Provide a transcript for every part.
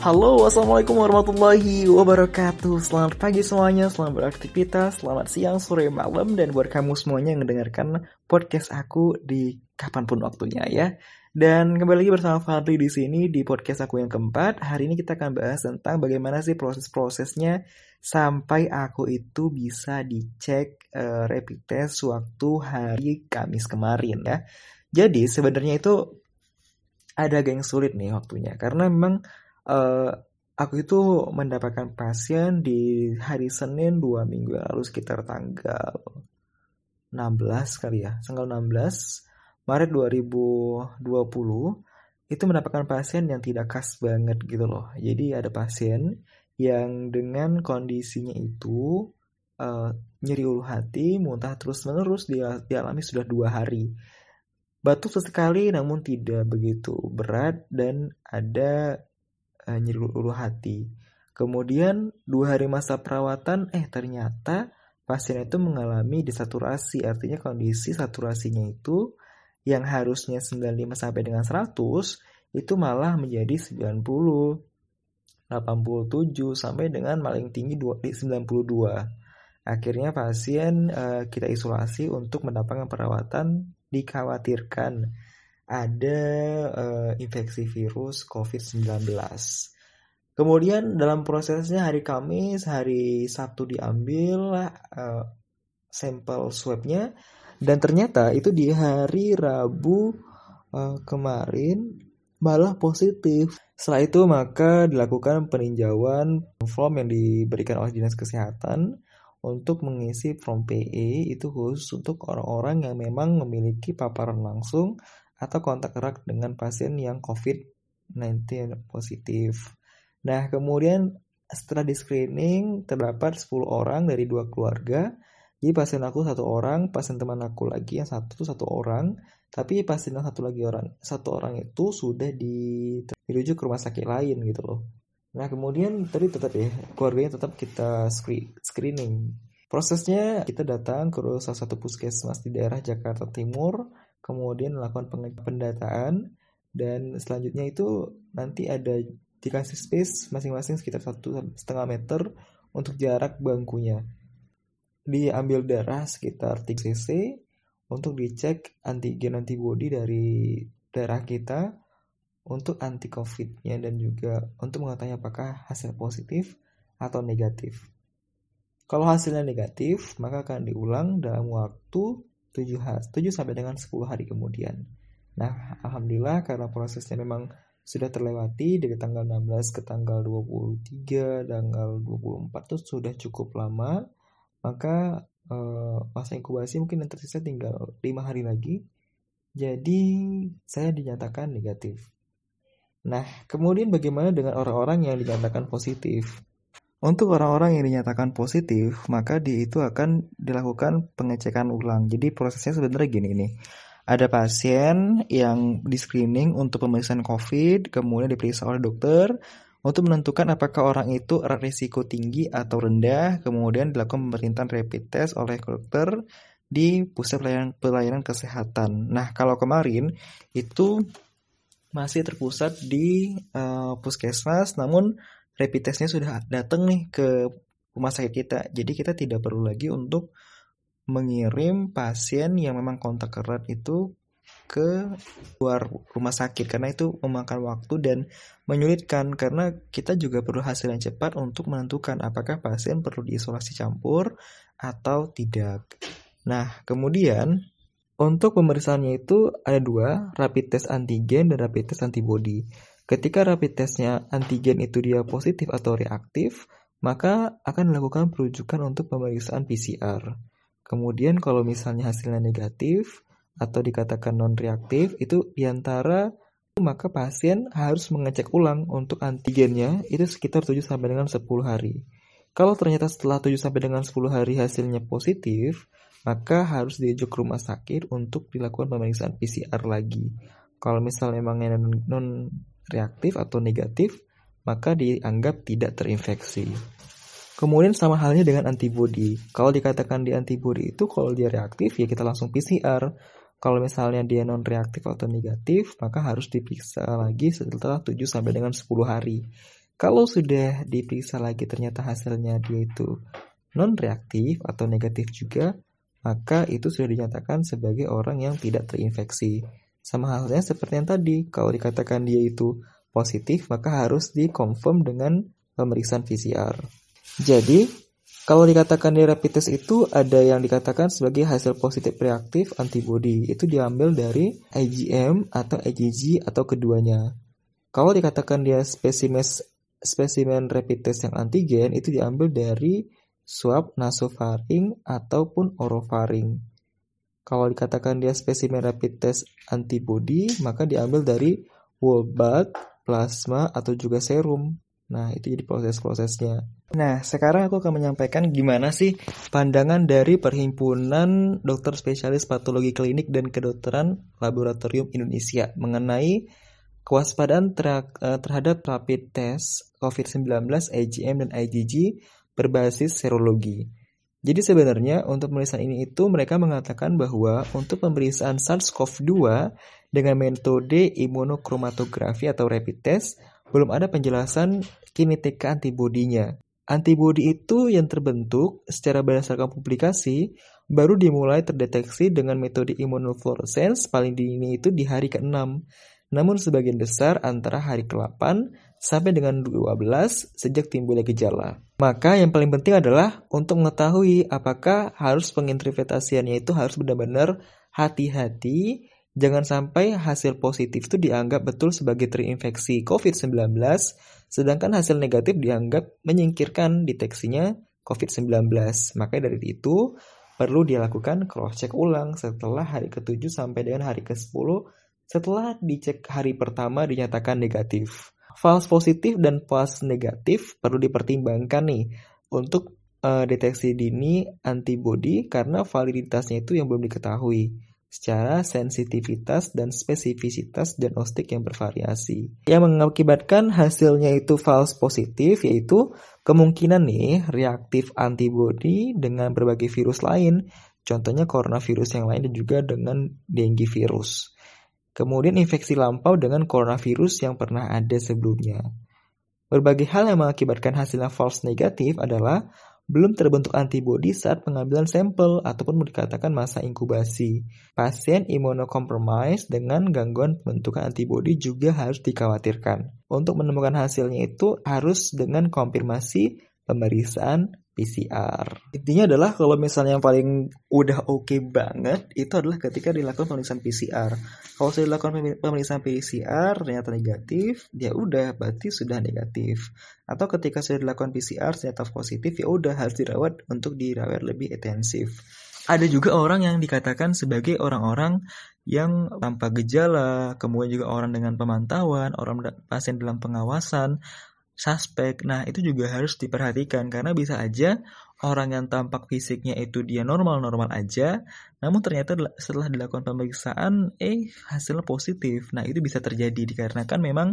Halo, Assalamualaikum warahmatullahi wabarakatuh Selamat pagi semuanya, selamat beraktivitas, selamat siang, sore, malam Dan buat kamu semuanya yang mendengarkan podcast aku di kapan pun waktunya ya dan kembali lagi bersama Fadli di sini di podcast aku yang keempat. Hari ini kita akan bahas tentang bagaimana sih proses-prosesnya sampai aku itu bisa dicek uh, rapid test waktu hari Kamis kemarin ya. Jadi sebenarnya itu ada yang sulit nih waktunya karena memang uh, aku itu mendapatkan pasien di hari Senin dua minggu lalu sekitar tanggal 16 kali ya, tanggal 16 Maret 2020 itu mendapatkan pasien yang tidak khas banget gitu loh. Jadi ada pasien yang dengan kondisinya itu uh, nyeri ulu hati, muntah terus-menerus dia dialami sudah dua hari. Batuk sesekali namun tidak begitu berat dan ada uh, nyeri ulu hati. Kemudian dua hari masa perawatan, eh ternyata pasien itu mengalami desaturasi, artinya kondisi saturasinya itu yang harusnya 95 sampai dengan 100 itu malah menjadi 90 87 sampai dengan paling tinggi 92. Akhirnya pasien uh, kita isolasi untuk mendapatkan perawatan dikhawatirkan ada uh, infeksi virus COVID-19. Kemudian dalam prosesnya hari Kamis, hari Sabtu diambil uh, sampel swabnya dan ternyata itu di hari Rabu uh, kemarin malah positif. Setelah itu maka dilakukan peninjauan form yang diberikan oleh Dinas Kesehatan untuk mengisi form PE itu khusus untuk orang-orang yang memang memiliki paparan langsung atau kontak erat dengan pasien yang COVID-19 positif. Nah, kemudian setelah di screening terdapat 10 orang dari dua keluarga jadi pasien aku satu orang, pasien teman aku lagi yang satu tuh satu orang, tapi pasien yang satu lagi orang satu orang itu sudah di, dirujuk ke rumah sakit lain gitu loh. Nah kemudian tadi tetap ya keluarganya tetap kita screening. Prosesnya kita datang ke salah satu puskesmas di daerah Jakarta Timur, kemudian melakukan pendataan dan selanjutnya itu nanti ada dikasih space masing-masing sekitar satu setengah meter untuk jarak bangkunya diambil darah sekitar 3 cc untuk dicek antigen antibody dari darah kita untuk anti covid-nya dan juga untuk mengetahui apakah hasil positif atau negatif. Kalau hasilnya negatif, maka akan diulang dalam waktu 7, hari, 7 sampai dengan 10 hari kemudian. Nah, alhamdulillah karena prosesnya memang sudah terlewati dari tanggal 16 ke tanggal 23, tanggal 24 itu sudah cukup lama maka uh, masa inkubasi mungkin yang tersisa tinggal lima hari lagi. Jadi saya dinyatakan negatif. Nah, kemudian bagaimana dengan orang-orang yang dinyatakan positif? Untuk orang-orang yang dinyatakan positif, maka di itu akan dilakukan pengecekan ulang. Jadi prosesnya sebenarnya gini nih. Ada pasien yang di screening untuk pemeriksaan COVID, kemudian diperiksa oleh dokter, untuk menentukan apakah orang itu risiko tinggi atau rendah, kemudian dilakukan pemerintahan rapid test oleh dokter di pusat pelayanan, pelayanan kesehatan. Nah, kalau kemarin itu masih terpusat di uh, puskesmas, namun rapid testnya sudah datang nih ke rumah sakit kita. Jadi kita tidak perlu lagi untuk mengirim pasien yang memang kontak erat itu ke luar rumah sakit karena itu memakan waktu dan menyulitkan karena kita juga perlu hasil yang cepat untuk menentukan apakah pasien perlu diisolasi campur atau tidak. Nah, kemudian untuk pemeriksaannya itu ada dua, rapid test antigen dan rapid test antibody. Ketika rapid testnya antigen itu dia positif atau reaktif, maka akan dilakukan perujukan untuk pemeriksaan PCR. Kemudian kalau misalnya hasilnya negatif, atau dikatakan non-reaktif itu di antara maka pasien harus mengecek ulang untuk antigennya itu sekitar 7 sampai dengan 10 hari. Kalau ternyata setelah 7 sampai dengan 10 hari hasilnya positif, maka harus dirujuk ke rumah sakit untuk dilakukan pemeriksaan PCR lagi. Kalau misalnya memangnya non reaktif atau negatif, maka dianggap tidak terinfeksi. Kemudian sama halnya dengan antibody. Kalau dikatakan di antibody itu kalau dia reaktif ya kita langsung PCR. Kalau misalnya dia non reaktif atau negatif, maka harus diperiksa lagi setelah 7 sampai dengan 10 hari. Kalau sudah diperiksa lagi ternyata hasilnya dia itu non-reaktif atau negatif juga, maka itu sudah dinyatakan sebagai orang yang tidak terinfeksi. Sama halnya seperti yang tadi, kalau dikatakan dia itu positif, maka harus dikonfirm dengan pemeriksaan PCR. Jadi, kalau dikatakan di rapid test itu ada yang dikatakan sebagai hasil positif reaktif antibody. Itu diambil dari IgM atau IgG atau keduanya. Kalau dikatakan dia spesimen spesimen rapid test yang antigen itu diambil dari swab nasofaring ataupun orofaring. Kalau dikatakan dia spesimen rapid test antibody, maka diambil dari whole blood, plasma, atau juga serum. Nah, itu jadi proses-prosesnya. Nah, sekarang aku akan menyampaikan gimana sih pandangan dari Perhimpunan Dokter Spesialis Patologi Klinik dan Kedokteran Laboratorium Indonesia mengenai kewaspadaan eh, terhadap rapid test COVID-19, IgM, dan IgG berbasis serologi. Jadi sebenarnya untuk pemeriksaan ini itu mereka mengatakan bahwa untuk pemeriksaan SARS-CoV-2 dengan metode imunokromatografi atau rapid test belum ada penjelasan kinetika antibodinya. Antibodi itu yang terbentuk secara berdasarkan publikasi baru dimulai terdeteksi dengan metode immunofluorescence paling dini itu di hari ke-6 namun sebagian besar antara hari ke-8 sampai dengan 12 sejak timbulnya gejala. Maka yang paling penting adalah untuk mengetahui apakah harus penginterpretasiannya itu harus benar-benar hati-hati Jangan sampai hasil positif itu dianggap betul sebagai terinfeksi COVID-19, sedangkan hasil negatif dianggap menyingkirkan deteksinya COVID-19. Maka dari itu, perlu dilakukan cross check ulang setelah hari ke-7 sampai dengan hari ke-10 setelah dicek hari pertama dinyatakan negatif. False positif dan false negatif perlu dipertimbangkan nih untuk uh, deteksi dini antibody karena validitasnya itu yang belum diketahui secara sensitivitas dan spesifisitas diagnostik yang bervariasi. Yang mengakibatkan hasilnya itu false positif yaitu kemungkinan nih reaktif antibody dengan berbagai virus lain, contohnya coronavirus yang lain dan juga dengan dengue virus. Kemudian infeksi lampau dengan coronavirus yang pernah ada sebelumnya. Berbagai hal yang mengakibatkan hasilnya false negatif adalah belum terbentuk antibodi saat pengambilan sampel ataupun dikatakan masa inkubasi. Pasien imunocompromised dengan gangguan pembentukan antibodi juga harus dikhawatirkan. Untuk menemukan hasilnya itu harus dengan konfirmasi pemeriksaan PCR. Intinya adalah kalau misalnya yang paling udah oke okay banget itu adalah ketika dilakukan pemeriksaan PCR. Kalau sudah dilakukan pemeriksaan PCR ternyata negatif, ya udah berarti sudah negatif. Atau ketika sudah dilakukan PCR ternyata positif, ya udah harus dirawat untuk dirawat lebih intensif. Ada juga orang yang dikatakan sebagai orang-orang yang tanpa gejala, kemudian juga orang dengan pemantauan, orang pasien dalam pengawasan, suspek. Nah, itu juga harus diperhatikan karena bisa aja orang yang tampak fisiknya itu dia normal-normal aja, namun ternyata setelah dilakukan pemeriksaan, eh hasilnya positif. Nah, itu bisa terjadi dikarenakan memang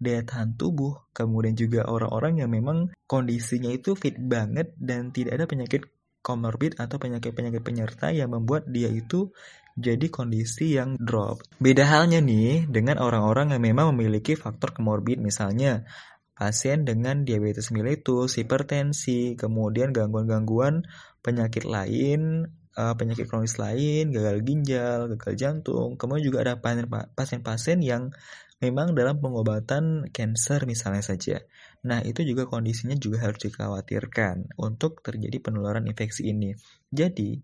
daya tahan tubuh, kemudian juga orang-orang yang memang kondisinya itu fit banget dan tidak ada penyakit komorbid atau penyakit-penyakit penyerta yang membuat dia itu jadi kondisi yang drop. Beda halnya nih dengan orang-orang yang memang memiliki faktor komorbid misalnya pasien dengan diabetes mellitus, hipertensi, kemudian gangguan-gangguan penyakit lain, uh, penyakit kronis lain, gagal ginjal, gagal jantung. Kemudian juga ada pasien-pasien yang memang dalam pengobatan cancer misalnya saja. Nah, itu juga kondisinya juga harus dikhawatirkan untuk terjadi penularan infeksi ini. Jadi,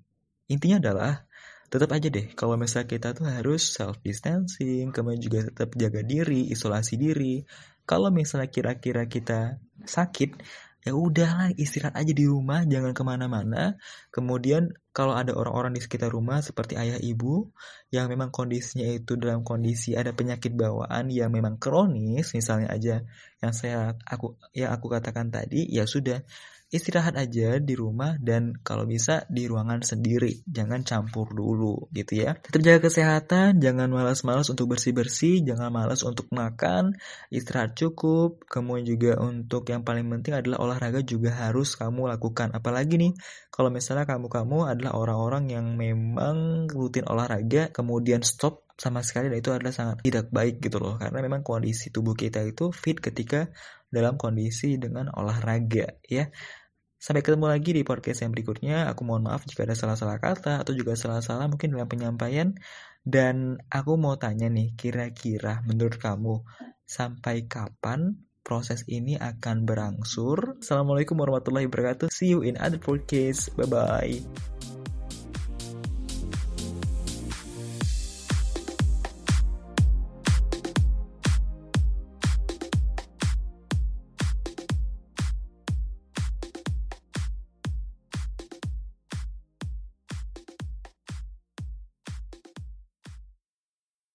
intinya adalah tetap aja deh kalau misalnya kita tuh harus self distancing kemudian juga tetap jaga diri isolasi diri kalau misalnya kira-kira kita sakit, ya udahlah istirahat aja di rumah, jangan ke mana-mana. Kemudian kalau ada orang-orang di sekitar rumah seperti ayah ibu yang memang kondisinya itu dalam kondisi ada penyakit bawaan yang memang kronis, misalnya aja yang saya aku yang aku katakan tadi, ya sudah istirahat aja di rumah dan kalau bisa di ruangan sendiri. Jangan campur dulu gitu ya. Tetap jaga kesehatan jangan malas-malas untuk bersih-bersih jangan malas untuk makan. Istirahat cukup. Kemudian juga untuk yang paling penting adalah olahraga juga harus kamu lakukan. Apalagi nih kalau misalnya kamu-kamu adalah orang-orang yang memang rutin olahraga kemudian stop sama sekali dan itu adalah sangat tidak baik gitu loh. Karena memang kondisi tubuh kita itu fit ketika dalam kondisi dengan olahraga ya Sampai ketemu lagi di podcast yang berikutnya. Aku mohon maaf jika ada salah-salah kata atau juga salah-salah mungkin dalam penyampaian. Dan aku mau tanya nih, kira-kira menurut kamu sampai kapan proses ini akan berangsur? Assalamualaikum warahmatullahi wabarakatuh. See you in other podcast. Bye-bye.